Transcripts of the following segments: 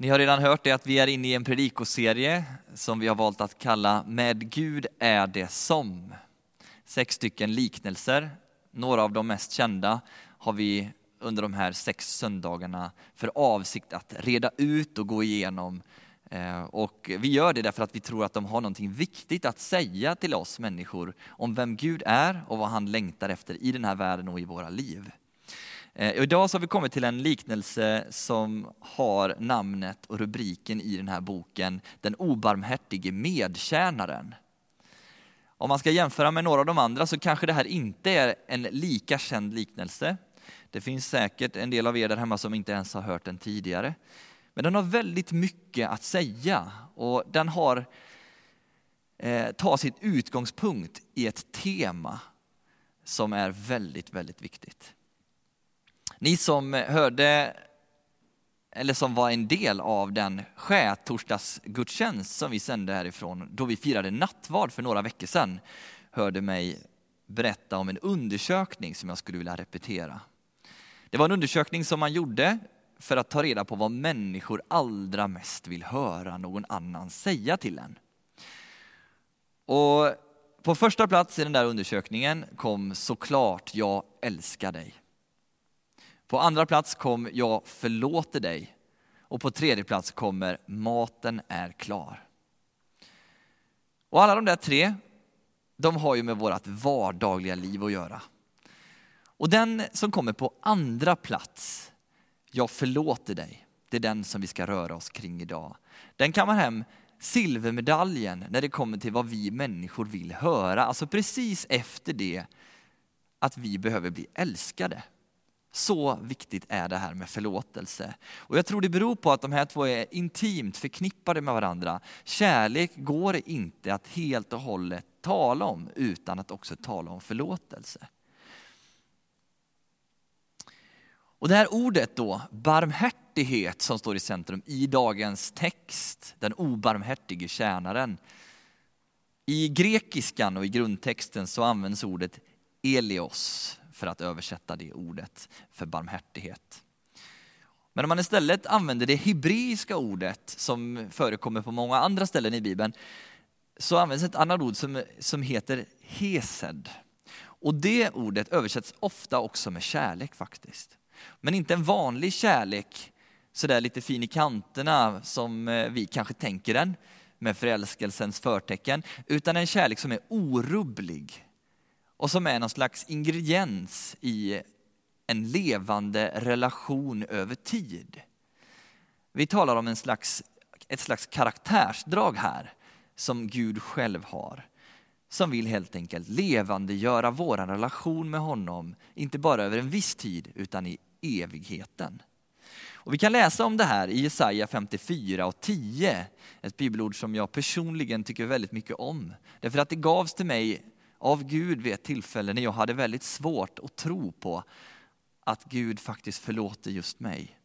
Ni har redan hört det att vi är inne i en predikoserie som vi har valt att kalla Med Gud är det som. Sex stycken liknelser, några av de mest kända har vi under de här sex söndagarna för avsikt att reda ut och gå igenom. Eh, och vi gör det därför att vi tror att de har någonting viktigt att säga till oss människor om vem Gud är och vad han längtar efter i den här världen och i våra liv. Eh, idag så har vi kommit till en liknelse som har namnet och rubriken i den här boken Den obarmhärtige medtjänaren. Om man ska jämföra med några av de andra så kanske det här inte är en lika känd liknelse. Det finns säkert en del av er där hemma som inte ens har hört den tidigare. Men den har väldigt mycket att säga och den har eh, tar sitt utgångspunkt i ett tema som är väldigt, väldigt viktigt. Ni som hörde eller som var en del av den skärtorsdagsgudstjänst som vi sände härifrån, då vi firade nattvard för några veckor sedan, hörde mig berätta om en undersökning som jag skulle vilja repetera. Det var en undersökning som man gjorde för att ta reda på vad människor allra mest vill höra någon annan säga till en. Och på första plats i den där undersökningen kom såklart Jag älskar dig. På andra plats kom Jag förlåter dig. Och på tredje plats kommer Maten är klar. Och alla de där tre, de har ju med vårt vardagliga liv att göra. Och den som kommer på andra plats, Jag förlåter dig, det är den som vi ska röra oss kring idag. Den kammar hem silvermedaljen när det kommer till vad vi människor vill höra. Alltså precis efter det att vi behöver bli älskade. Så viktigt är det här med förlåtelse. Och jag tror det beror på att de här två är intimt förknippade med varandra. Kärlek går inte att helt och hållet tala om utan att också tala om förlåtelse. Och det här ordet då, barmhärtighet som står i centrum i dagens text, den obarmhärtige tjänaren. I grekiskan och i grundtexten så används ordet elios för att översätta det ordet för barmhärtighet. Men om man istället använder det hebreiska ordet som förekommer på många andra ställen i Bibeln, så används ett annat ord som, som heter hesed. Och det ordet översätts ofta också med kärlek faktiskt. Men inte en vanlig kärlek, sådär lite fin i kanterna som eh, vi kanske tänker den, med förälskelsens förtecken, utan en kärlek som är orubblig, och som är någon slags ingrediens i en levande relation över tid. Vi talar om en slags, ett slags karaktärsdrag här som Gud själv har. Som vill helt enkelt levandegöra vår relation med honom, inte bara över en viss tid utan i evigheten. Och vi kan läsa om det här i Jesaja 54 och 10, ett bibelord som jag personligen tycker väldigt mycket om. Därför att det gavs till mig av Gud vid ett tillfälle när jag hade väldigt svårt att tro på att Gud faktiskt förlåter just mig.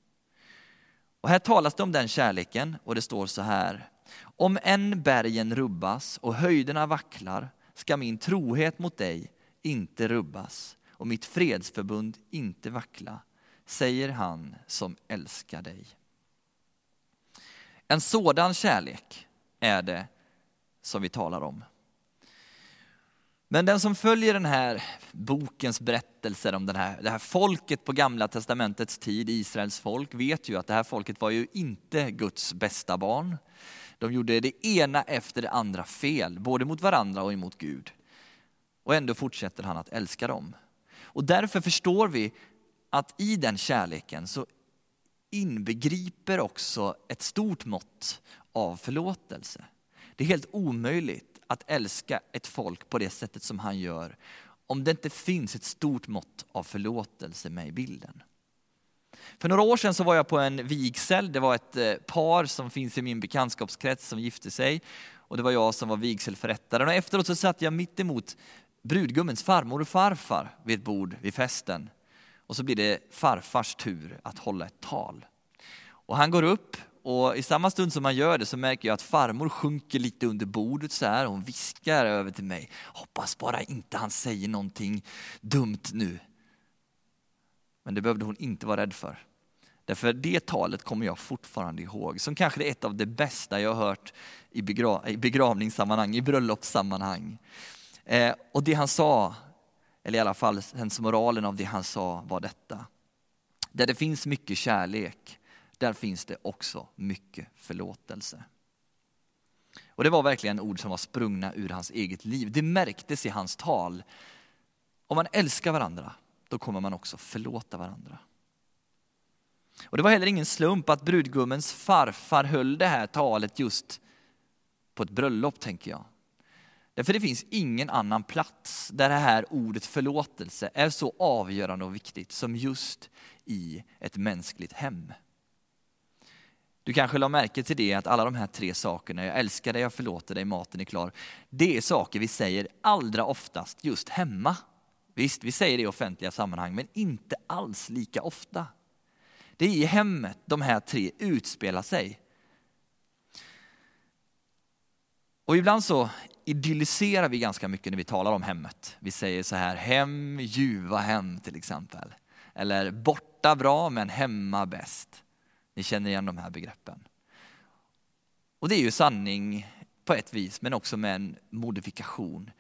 Och här talas det om den kärleken och det står så här. Om än bergen rubbas och höjderna vacklar ska min trohet mot dig inte rubbas och mitt fredsförbund inte vackla, säger han som älskar dig. En sådan kärlek är det som vi talar om. Men den som följer den här bokens berättelser om den här, det här folket på gamla testamentets tid, Israels folk, vet ju att det här folket var ju inte Guds bästa barn. De gjorde det ena efter det andra fel, både mot varandra och emot Gud. Och ändå fortsätter han att älska dem. Och därför förstår vi att i den kärleken så inbegriper också ett stort mått av förlåtelse. Det är helt omöjligt att älska ett folk på det sättet som han gör om det inte finns ett stort mått av förlåtelse med i bilden. För några år sedan så var jag på en vigsel. Det var ett eh, par som finns i min bekantskapskrets som gifte sig. Och det var jag som var vigselförrättaren. Och efteråt så satt jag mitt emot brudgummens farmor och farfar vid ett bord vid festen. Och så blir det farfars tur att hålla ett tal. Och han går upp och i samma stund som man gör det så märker jag att farmor sjunker lite under bordet så här. Hon viskar över till mig. Hoppas bara inte han säger någonting dumt nu. Men det behövde hon inte vara rädd för. Därför det talet kommer jag fortfarande ihåg som kanske är ett av det bästa jag har hört i, begra i begravningssammanhang, i bröllopssammanhang. Eh, och det han sa, eller i alla fall sensmoralen av det han sa var detta. Där det finns mycket kärlek, där finns det också mycket förlåtelse. Och det var verkligen ord som var sprungna ur hans eget liv. Det märktes i hans tal. Om man älskar varandra, då kommer man också förlåta varandra. Och det var heller ingen slump att brudgummens farfar höll det här talet just på ett bröllop, tänker jag. Därför det finns ingen annan plats där det här ordet förlåtelse är så avgörande och viktigt som just i ett mänskligt hem. Du kanske la märke till det att alla de här tre sakerna, jag älskar dig, jag förlåter dig, maten är klar. Det är saker vi säger allra oftast just hemma. Visst, vi säger det i offentliga sammanhang, men inte alls lika ofta. Det är i hemmet de här tre utspelar sig. Och ibland så idylliserar vi ganska mycket när vi talar om hemmet. Vi säger så här, hem, ljuva hem till exempel. Eller borta bra men hemma bäst. Ni känner igen de här begreppen. Och det är ju sanning på ett vis men också med en modifikation.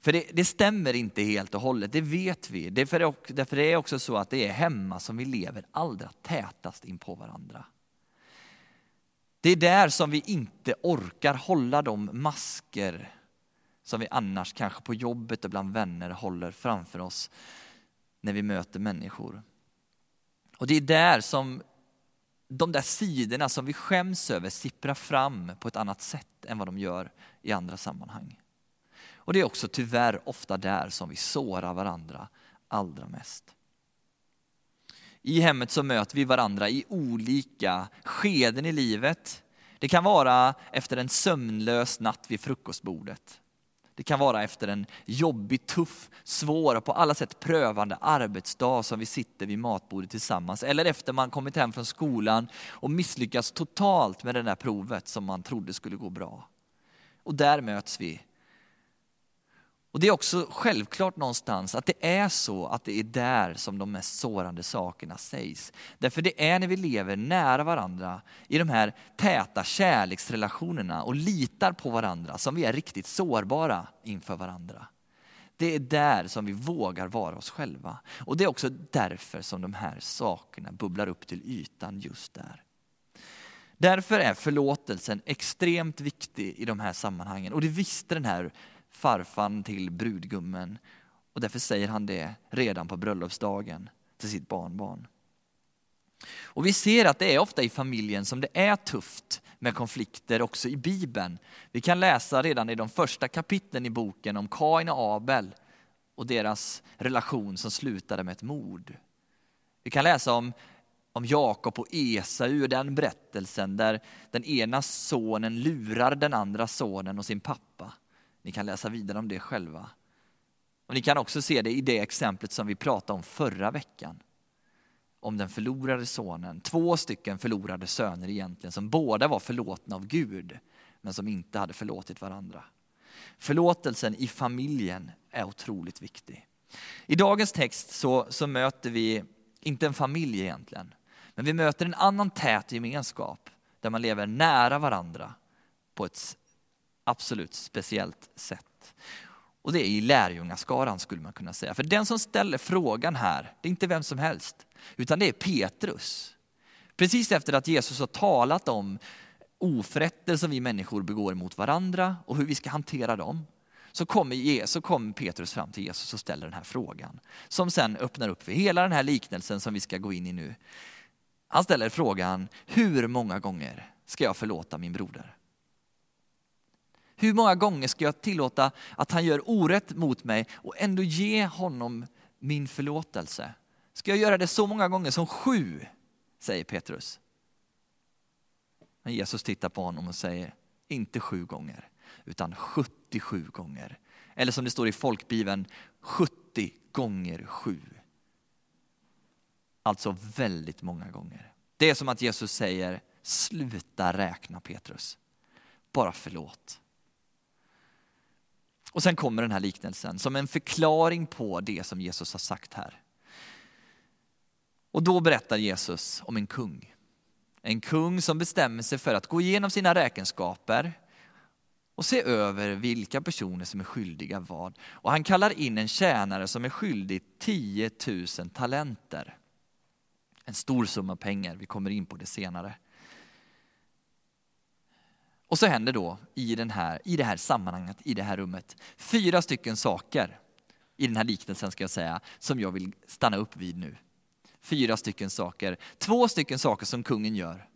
För det, det, stämmer inte helt och hållet, det vet vi. Därför, därför är det också så att det är hemma som vi lever allra tätast in på varandra. Det är där som vi inte orkar hålla de masker som vi annars kanske på jobbet och bland vänner håller framför oss när vi möter människor. Och det är där som de där sidorna som vi skäms över sipprar fram på ett annat sätt än vad de gör i andra sammanhang. Och det är också tyvärr ofta där som vi sårar varandra allra mest. I hemmet så möter vi varandra i olika skeden i livet. Det kan vara efter en sömnlös natt vid frukostbordet. Det kan vara efter en jobbig, tuff, svår och på alla sätt prövande arbetsdag som vi sitter vid matbordet tillsammans. Eller efter man kommit hem från skolan och misslyckats totalt med det där provet som man trodde skulle gå bra. Och där möts vi och det är också självklart någonstans att det är så att det är där som de mest sårande sakerna sägs. Därför det är när vi lever nära varandra i de här täta kärleksrelationerna och litar på varandra som vi är riktigt sårbara inför varandra. Det är där som vi vågar vara oss själva. Och det är också därför som de här sakerna bubblar upp till ytan just där. Därför är förlåtelsen extremt viktig i de här sammanhangen. Och det visste den här farfan till brudgummen. Och därför säger han det redan på bröllopsdagen till sitt barnbarn. Och vi ser att det är ofta i familjen som det är tufft med konflikter också i Bibeln. Vi kan läsa redan i de första kapitlen i boken om Kain och Abel och deras relation som slutade med ett mord. Vi kan läsa om, om Jakob och Esau och den berättelsen där den ena sonen lurar den andra sonen och sin pappa. Ni kan läsa vidare om det själva. Och ni kan också se det i det exemplet som vi pratade om förra veckan. Om den förlorade sonen. Två stycken förlorade söner egentligen som båda var förlåtna av Gud men som inte hade förlåtit varandra. Förlåtelsen i familjen är otroligt viktig. I dagens text så, så möter vi inte en familj egentligen, men vi möter en annan tät gemenskap där man lever nära varandra på ett absolut speciellt sätt. Och det är i lärjungaskaran skulle man kunna säga. För den som ställer frågan här, det är inte vem som helst, utan det är Petrus. Precis efter att Jesus har talat om oförrätter som vi människor begår mot varandra och hur vi ska hantera dem, så kommer, så Petrus fram till Jesus och ställer den här frågan. Som sen öppnar upp för hela den här liknelsen som vi ska gå in i nu. Han ställer frågan, hur många gånger ska jag förlåta min broder? Hur många gånger ska jag tillåta att han gör orätt mot mig och ändå ge honom min förlåtelse? Ska jag göra det så många gånger som sju? Säger Petrus. Men Jesus tittar på honom och säger, inte sju gånger, utan 77 gånger. Eller som det står i folkbibeln, 70 gånger sju. Alltså väldigt många gånger. Det är som att Jesus säger, sluta räkna Petrus. Bara förlåt. Och sen kommer den här liknelsen som en förklaring på det som Jesus har sagt här. Och då berättar Jesus om en kung. En kung som bestämmer sig för att gå igenom sina räkenskaper och se över vilka personer som är skyldiga vad. Och han kallar in en tjänare som är skyldig 10 000 talenter. En stor summa pengar, vi kommer in på det senare. Och så händer då i, den här, i det här sammanhanget, i det här rummet, fyra stycken saker i den här liknelsen ska jag säga, som jag vill stanna upp vid nu. Fyra stycken saker. Två stycken saker som kungen gör.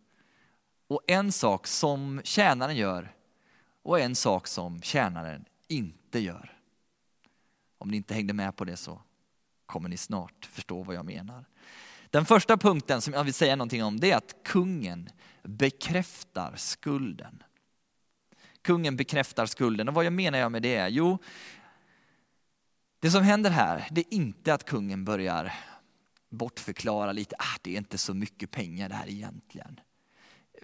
Och en sak som tjänaren gör och en sak som tjänaren inte gör. Om ni inte hängde med på det så kommer ni snart förstå vad jag menar. Den första punkten som jag vill säga någonting om det är att kungen bekräftar skulden. Kungen bekräftar skulden och vad menar jag med det? Jo, det som händer här, det är inte att kungen börjar bortförklara lite, ah, det är inte så mycket pengar det här egentligen.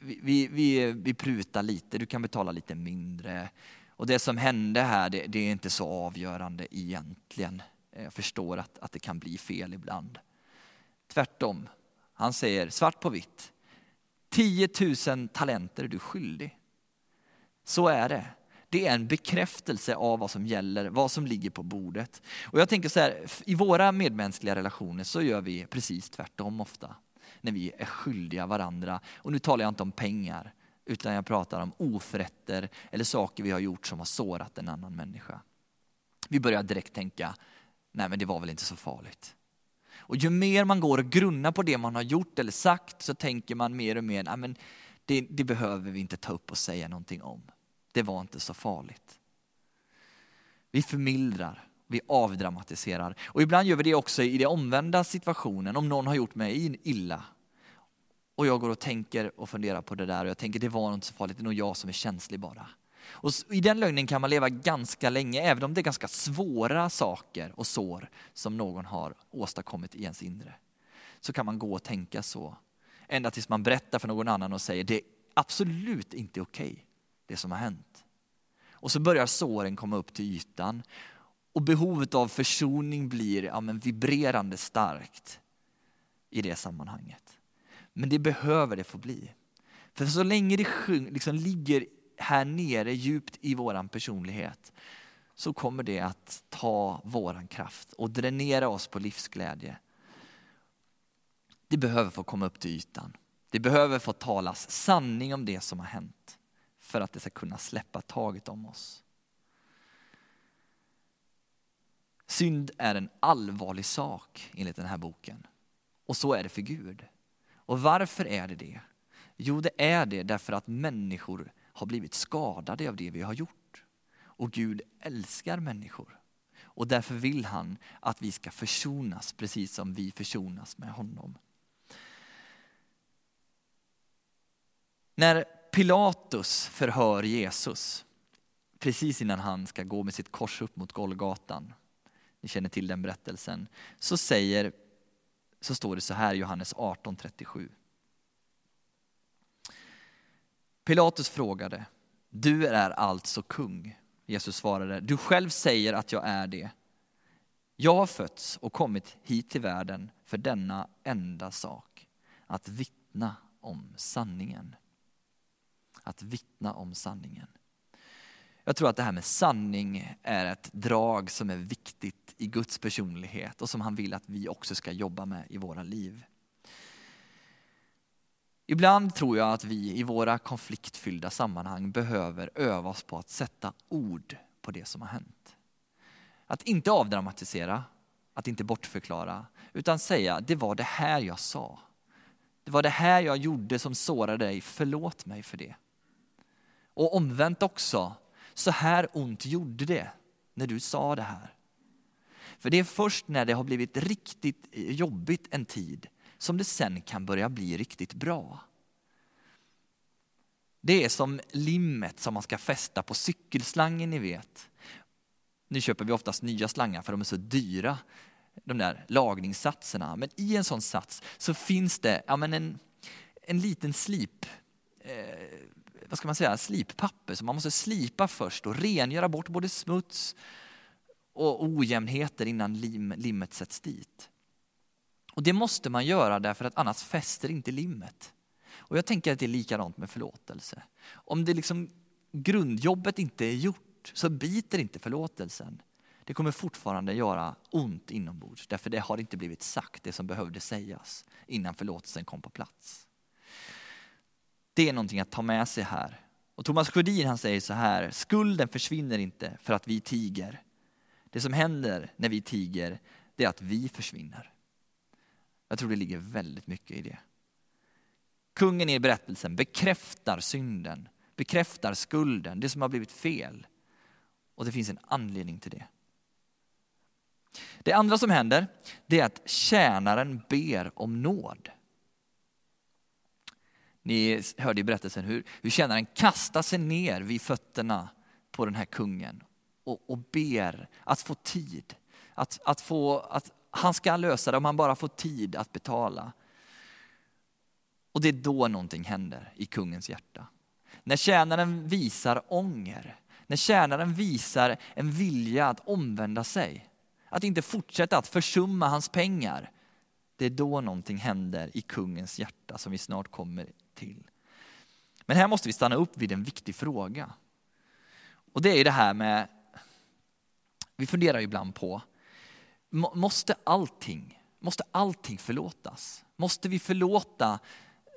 Vi, vi, vi, vi prutar lite, du kan betala lite mindre. Och det som hände här, det, det är inte så avgörande egentligen. Eh, jag förstår att, att det kan bli fel ibland. Tvärtom, han säger svart på vitt. 10 000 talenter är du skyldig. Så är det. Det är en bekräftelse av vad som gäller, vad som ligger på bordet. Och jag tänker så här, i våra medmänskliga relationer så gör vi precis tvärtom ofta. När vi är skyldiga varandra. Och nu talar jag inte om pengar, utan jag pratar om oförrätter eller saker vi har gjort som har sårat en annan människa. Vi börjar direkt tänka, nej men det var väl inte så farligt. Och ju mer man går och grunnar på det man har gjort eller sagt så tänker man mer och mer, nej men det, det behöver vi inte ta upp och säga någonting om det var inte så farligt. Vi förmildrar, vi avdramatiserar. Och ibland gör vi det också i den omvända situationen, om någon har gjort mig illa. Och jag går och tänker och funderar på det där och jag tänker det var inte så farligt, det är nog jag som är känslig bara. Och I den lögnen kan man leva ganska länge, även om det är ganska svåra saker och sår som någon har åstadkommit i ens inre. Så kan man gå och tänka så. Ända tills man berättar för någon annan och säger det är absolut inte okej. Okay det som har hänt. Och så börjar såren komma upp till ytan och behovet av försoning blir ja, men vibrerande starkt i det sammanhanget. Men det behöver det få bli. För så länge det liksom ligger här nere djupt i vår personlighet så kommer det att ta vår kraft och dränera oss på livsglädje. Det behöver få komma upp till ytan. Det behöver få talas sanning om det som har hänt för att det ska kunna släppa taget om oss. Synd är en allvarlig sak enligt den här boken. Och så är det för Gud. Och varför är det det? Jo, det är det därför att människor har blivit skadade av det vi har gjort. Och Gud älskar människor. Och därför vill han att vi ska försonas precis som vi försonas med honom. När Pilatus förhör Jesus precis innan han ska gå med sitt kors upp mot Golgatan. Ni känner till den berättelsen. Så, säger, så står det så här i Johannes 18.37. Pilatus frågade, du är alltså kung. Jesus svarade, du själv säger att jag är det. Jag har fötts och kommit hit till världen för denna enda sak, att vittna om sanningen att vittna om sanningen. Jag tror att det här med sanning är ett drag som är viktigt i Guds personlighet och som han vill att vi också ska jobba med i våra liv. Ibland tror jag att vi i våra konfliktfyllda sammanhang behöver öva oss på att sätta ord på det som har hänt. Att inte avdramatisera, att inte bortförklara, utan säga det var det här jag sa. Det var det här jag gjorde som sårade dig, förlåt mig för det. Och omvänt också, så här ont gjorde det när du sa det här. För det är först när det har blivit riktigt jobbigt en tid som det sen kan börja bli riktigt bra. Det är som limmet som man ska fästa på cykelslangen ni vet. Nu köper vi oftast nya slangar för de är så dyra, de där lagningssatserna. Men i en sån sats så finns det ja, men en, en liten slip, vad ska man säga, slippapper Så man måste slipa först och rengöra bort både smuts och ojämnheter innan lim, limmet sätts dit. Och det måste man göra därför att annars fäster inte limmet. Och jag tänker att det är likadant med förlåtelse. Om det liksom grundjobbet inte är gjort så biter inte förlåtelsen. Det kommer fortfarande göra ont inombords därför det har inte blivit sagt det som behövde sägas innan förlåtelsen kom på plats. Det är någonting att ta med sig här. Och Thomas Sjödin han säger så här, skulden försvinner inte för att vi tiger. Det som händer när vi tiger, det är att vi försvinner. Jag tror det ligger väldigt mycket i det. Kungen i berättelsen bekräftar synden, bekräftar skulden, det som har blivit fel. Och det finns en anledning till det. Det andra som händer, det är att tjänaren ber om nåd. Ni hörde i berättelsen hur, hur tjänaren kastar sig ner vid fötterna på den här kungen och, och ber att få tid. Att, att, få, att han ska lösa det om han bara får tid att betala. Och det är då någonting händer i kungens hjärta. När tjänaren visar ånger, när tjänaren visar en vilja att omvända sig, att inte fortsätta att försumma hans pengar. Det är då någonting händer i kungens hjärta som vi snart kommer till. Men här måste vi stanna upp vid en viktig fråga. Och det är det här med, vi funderar ibland på, måste allting, måste allting förlåtas? Måste vi förlåta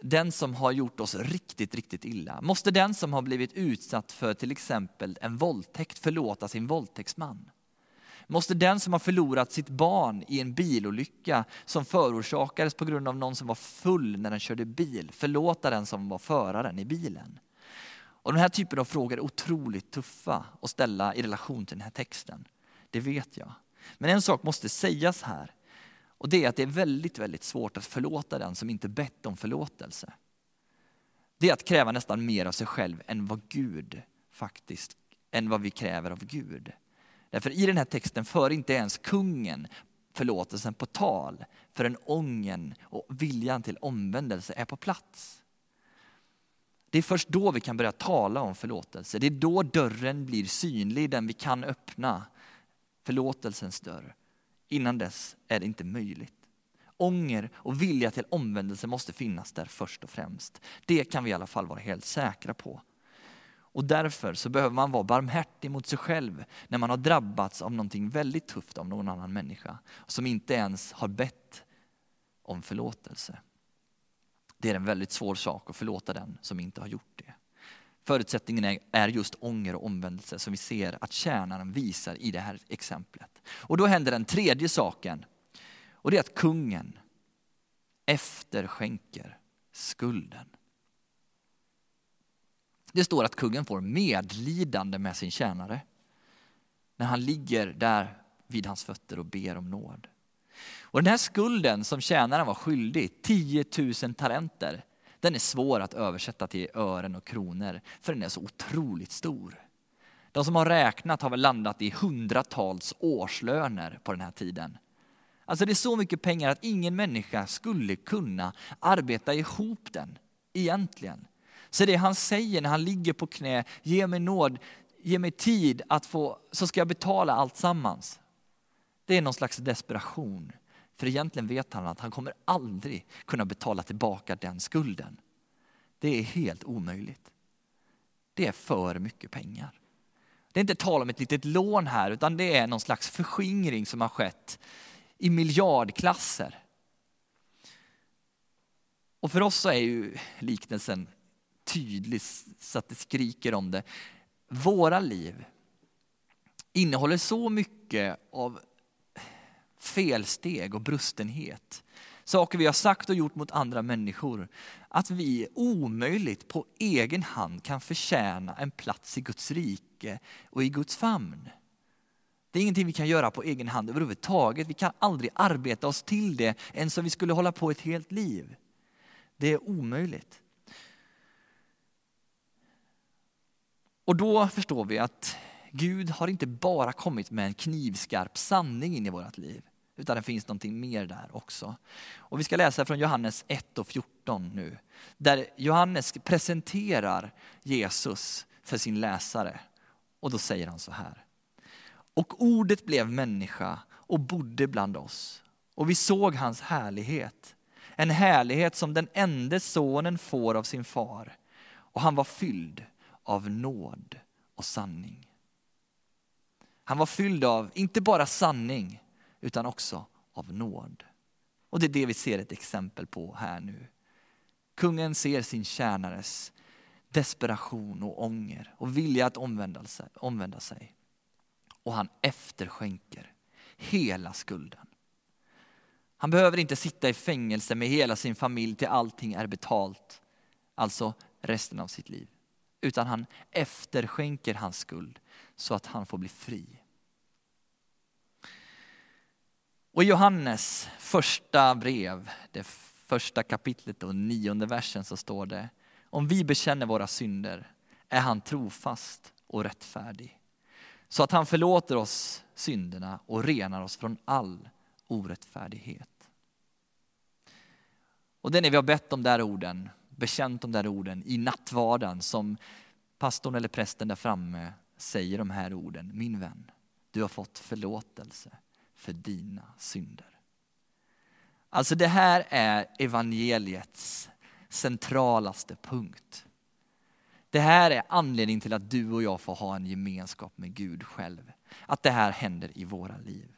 den som har gjort oss riktigt, riktigt illa? Måste den som har blivit utsatt för till exempel en våldtäkt förlåta sin våldtäktsman? Måste den som har förlorat sitt barn i en bilolycka som förorsakades på grund av någon som var full när den körde bil förlåta den som var föraren i bilen? Och den här typen av frågor är otroligt tuffa att ställa i relation till den här texten. Det vet jag. Men en sak måste sägas här. Och det är att det är väldigt, väldigt svårt att förlåta den som inte bett om förlåtelse. Det är att kräva nästan mer av sig själv än vad Gud faktiskt, än vad vi kräver av Gud. Därför i den här texten för inte ens kungen förlåtelsen på tal förrän ången och viljan till omvändelse är på plats. Det är först då vi kan börja tala om förlåtelse. Det är då dörren blir synlig, den vi kan öppna. Förlåtelsens dörr. Innan dess är det inte möjligt. Ånger och vilja till omvändelse måste finnas där först och främst. Det kan vi i alla fall vara helt säkra på. Och därför så behöver man vara barmhärtig mot sig själv när man har drabbats av någonting väldigt tufft av någon annan människa som inte ens har bett om förlåtelse. Det är en väldigt svår sak att förlåta den som inte har gjort det. Förutsättningen är just ånger och omvändelse som vi ser att tjänaren visar i det här exemplet. Och då händer den tredje saken och det är att kungen efterskänker skulden. Det står att kungen får medlidande med sin tjänare när han ligger där vid hans fötter och ber om nåd. Och den här skulden som tjänaren var skyldig, 10 000 talenter, den är svår att översätta till ören och kronor för den är så otroligt stor. De som har räknat har väl landat i hundratals årslöner på den här tiden. Alltså det är så mycket pengar att ingen människa skulle kunna arbeta ihop den egentligen. Så det han säger när han ligger på knä, ge mig nåd, ge mig tid att få, så ska jag betala allt sammans. Det är någon slags desperation. För egentligen vet han att han kommer aldrig kunna betala tillbaka den skulden. Det är helt omöjligt. Det är för mycket pengar. Det är inte tal om ett litet lån här utan det är någon slags förskingring som har skett i miljardklasser. Och för oss så är ju liknelsen tydlig så att det skriker om det. Våra liv innehåller så mycket av felsteg och brustenhet. Saker vi har sagt och gjort mot andra människor. Att vi omöjligt på egen hand kan förtjäna en plats i Guds rike och i Guds famn. Det är ingenting vi kan göra på egen hand överhuvudtaget. Vi kan aldrig arbeta oss till det ens om vi skulle hålla på ett helt liv. Det är omöjligt. Och då förstår vi att Gud har inte bara kommit med en knivskarp sanning in i vårt liv, utan det finns någonting mer där också. Och vi ska läsa från Johannes 1 och 14 nu, där Johannes presenterar Jesus för sin läsare. Och då säger han så här. Och ordet blev människa och bodde bland oss. och vi såg hans härlighet. En härlighet som den enda sonen får av sin far. Och han var fylld av nåd och sanning. Han var fylld av, inte bara sanning, utan också av nåd. Och det är det vi ser ett exempel på här nu. Kungen ser sin tjänares desperation och ånger och vilja att omvända sig. Omvända sig. Och han efterskänker hela skulden. Han behöver inte sitta i fängelse med hela sin familj till allting är betalt, alltså resten av sitt liv. Utan han efterskänker hans skuld så att han får bli fri. Och i Johannes första brev, det första kapitlet och nionde versen så står det, om vi bekänner våra synder är han trofast och rättfärdig. Så att han förlåter oss synderna och renar oss från all orättfärdighet. Och det när vi har bett de där orden, bekänt de där orden i nattvarden som pastorn eller prästen där framme säger de här orden. Min vän, du har fått förlåtelse för dina synder. Alltså det här är evangeliets centralaste punkt. Det här är anledningen till att du och jag får ha en gemenskap med Gud själv. Att det här händer i våra liv.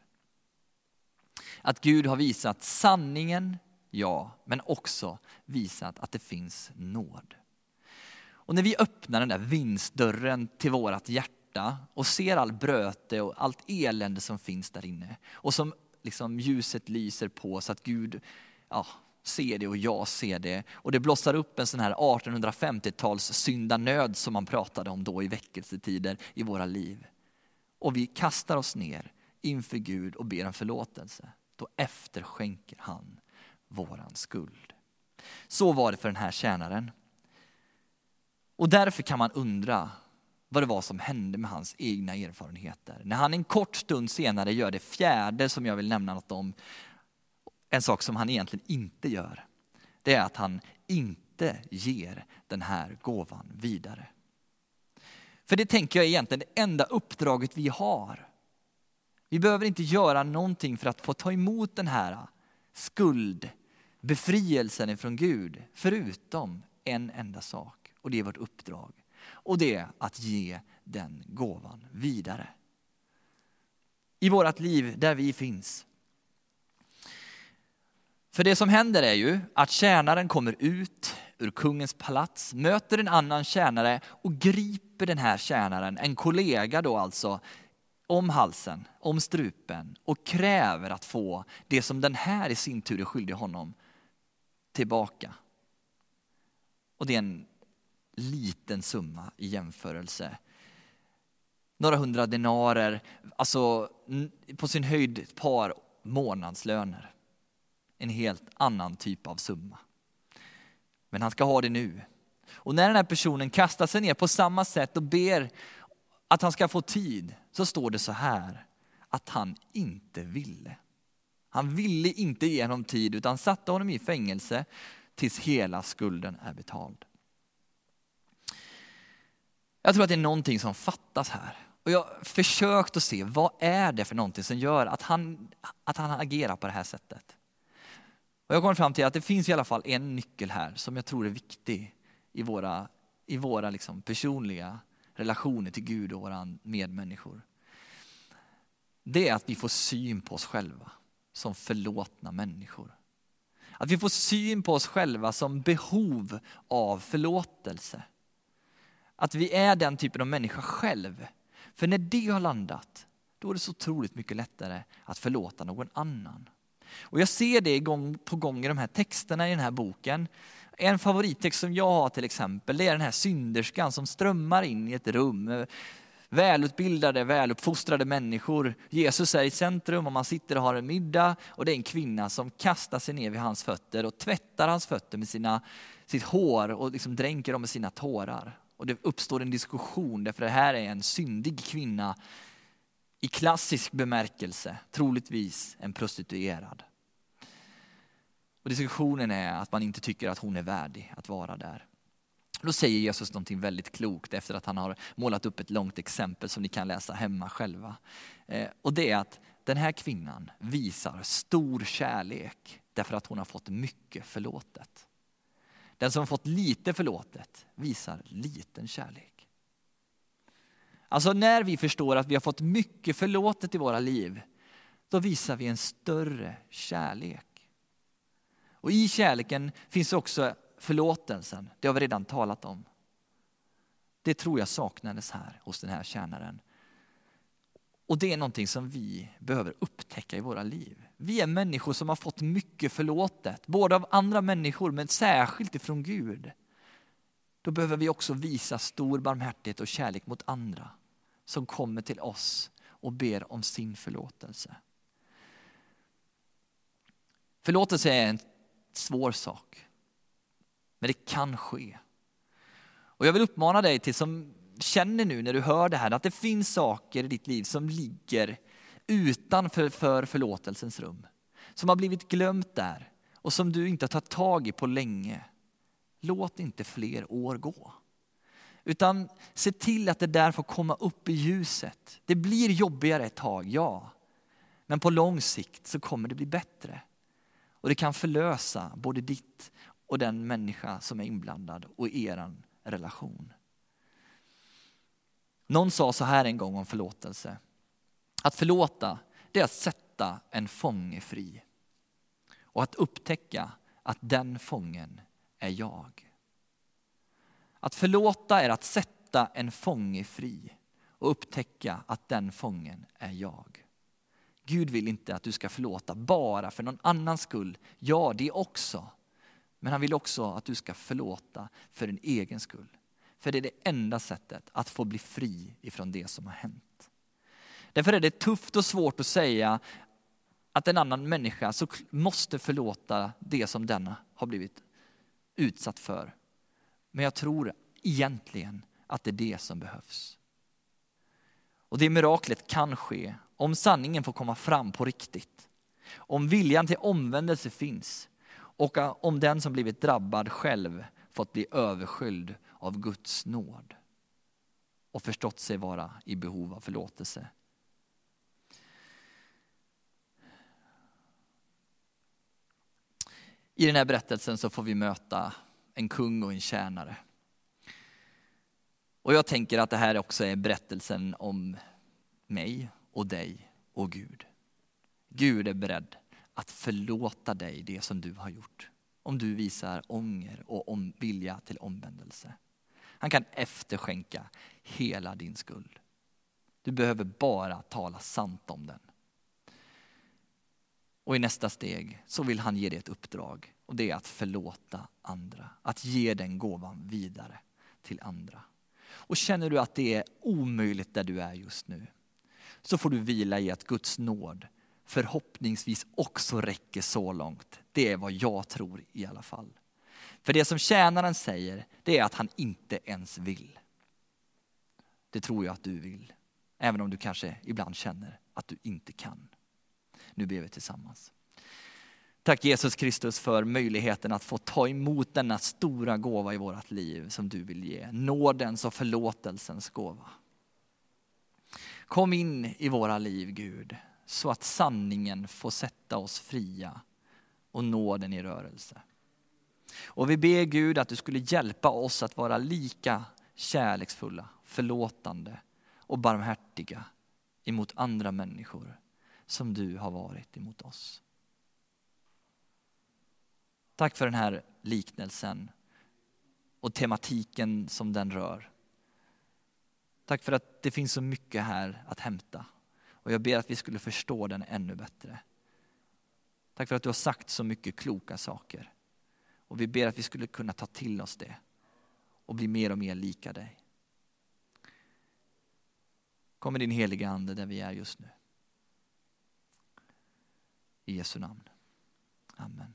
Att Gud har visat sanningen, ja, men också visat att det finns nåd. Och när vi öppnar den där vinstdörren till vårt hjärta och ser all bröte och allt elände som finns där inne och som liksom ljuset lyser på så att Gud ja, ser det och jag ser det. Och det blossar upp en sån här 1850-tals syndanöd som man pratade om då i väckelsetider i våra liv. Och vi kastar oss ner inför Gud och ber om förlåtelse. Då efterskänker han våran skuld. Så var det för den här tjänaren. Och därför kan man undra vad det var som hände med hans egna erfarenheter. När han en kort stund senare gör det fjärde som jag vill nämna något om, en sak som han egentligen inte gör. Det är att han inte ger den här gåvan vidare. För det tänker jag är egentligen det enda uppdraget vi har. Vi behöver inte göra någonting för att få ta emot den här Befrielsen ifrån Gud, förutom en enda sak. Och det är vårt uppdrag. Och det är att ge den gåvan vidare. I vårt liv, där vi finns, för det som händer är ju att tjänaren kommer ut ur kungens palats, möter en annan tjänare och griper den här tjänaren, en kollega då alltså, om halsen, om strupen och kräver att få det som den här i sin tur är skyldig honom tillbaka. Och det är en liten summa i jämförelse. Några hundra denarer, alltså på sin höjd ett par månadslöner en helt annan typ av summa. Men han ska ha det nu. Och när den här personen kastar sig ner på samma sätt och ber att han ska få tid, så står det så här, att han inte ville. Han ville inte ge honom tid utan satte honom i fängelse tills hela skulden är betald. Jag tror att det är någonting som fattas här. Och jag har försökt att se vad är det för någonting som gör att han, att han agerar på det här sättet. Och jag kommer fram till att det finns i alla fall en nyckel här som jag tror är viktig i våra, i våra liksom personliga relationer till Gud och våra medmänniskor. Det är att vi får syn på oss själva som förlåtna människor. Att vi får syn på oss själva som behov av förlåtelse. Att vi är den typen av människa själv. För när det har landat, då är det så otroligt mycket lättare att förlåta någon annan. Och jag ser det gång på gång i de här texterna i den här boken. En favorittext som jag har till exempel, det är den här synderskan som strömmar in i ett rum. Välutbildade, väluppfostrade människor. Jesus är i centrum och man sitter och har en middag och det är en kvinna som kastar sig ner vid hans fötter och tvättar hans fötter med sina, sitt hår och liksom dränker dem med sina tårar. Och det uppstår en diskussion därför det här är en syndig kvinna i klassisk bemärkelse, troligtvis en prostituerad. Och diskussionen är att man inte tycker att hon är värdig att vara där. Då säger Jesus någonting väldigt klokt efter att han har målat upp ett långt exempel som ni kan läsa hemma själva. Eh, och det är att den här kvinnan visar stor kärlek därför att hon har fått mycket förlåtet. Den som fått lite förlåtet visar liten kärlek. Alltså när vi förstår att vi har fått mycket förlåtet i våra liv, då visar vi en större kärlek. Och i kärleken finns också förlåtelsen, det har vi redan talat om. Det tror jag saknades här hos den här tjänaren. Och det är någonting som vi behöver upptäcka i våra liv. Vi är människor som har fått mycket förlåtet, både av andra människor men särskilt ifrån Gud. Då behöver vi också visa stor barmhärtighet och kärlek mot andra som kommer till oss och ber om sin förlåtelse. Förlåtelse är en svår sak, men det kan ske. Och jag vill uppmana dig till som känner nu när du hör det här att det finns saker i ditt liv som ligger utanför för förlåtelsens rum. Som har blivit glömt där och som du inte har tagit tag i på länge. Låt inte fler år gå. Utan se till att det där får komma upp i ljuset. Det blir jobbigare ett tag, ja. Men på lång sikt så kommer det bli bättre. Och det kan förlösa både ditt och den människa som är inblandad och er relation. Någon sa så här en gång om förlåtelse. Att förlåta, det är att sätta en fånge fri. Och att upptäcka att den fången är jag. Att förlåta är att sätta en fånge fri och upptäcka att den fången är jag. Gud vill inte att du ska förlåta bara för någon annans skull. Ja, det också. Men han vill också att du ska förlåta för din egen skull. För det är det enda sättet att få bli fri ifrån det som har hänt. Därför är det tufft och svårt att säga att en annan människa så måste förlåta det som denna har blivit utsatt för. Men jag tror egentligen att det är det som behövs. Och det miraklet kan ske om sanningen får komma fram på riktigt. Om viljan till omvändelse finns och eh, om den som blivit drabbad själv fått bli överskylld av Guds nåd och förstått sig vara i behov av förlåtelse. I den här berättelsen så får vi möta en kung och en tjänare. Och jag tänker att det här också är berättelsen om mig och dig och Gud. Gud är beredd att förlåta dig det som du har gjort. Om du visar ånger och om vilja till omvändelse. Han kan efterskänka hela din skuld. Du behöver bara tala sant om den. Och i nästa steg så vill han ge dig ett uppdrag och det är att förlåta andra. Att ge den gåvan vidare till andra. Och känner du att det är omöjligt där du är just nu så får du vila i att Guds nåd förhoppningsvis också räcker så långt. Det är vad jag tror i alla fall. För det som tjänaren säger, det är att han inte ens vill. Det tror jag att du vill. Även om du kanske ibland känner att du inte kan. Nu ber vi tillsammans. Tack Jesus Kristus för möjligheten att få ta emot denna stora gåva i vårt liv som du vill ge. Nådens och förlåtelsens gåva. Kom in i våra liv Gud, så att sanningen får sätta oss fria och nåden i rörelse. Och vi ber Gud att du skulle hjälpa oss att vara lika kärleksfulla, förlåtande och barmhärtiga emot andra människor som du har varit emot oss. Tack för den här liknelsen och tematiken som den rör. Tack för att det finns så mycket här att hämta. Och jag ber att vi skulle förstå den ännu bättre. Tack för att du har sagt så mycket kloka saker. Och vi ber att vi skulle kunna ta till oss det och bli mer och mer lika dig. Kom med din heliga Ande där vi är just nu. I Jesu namn. Amen.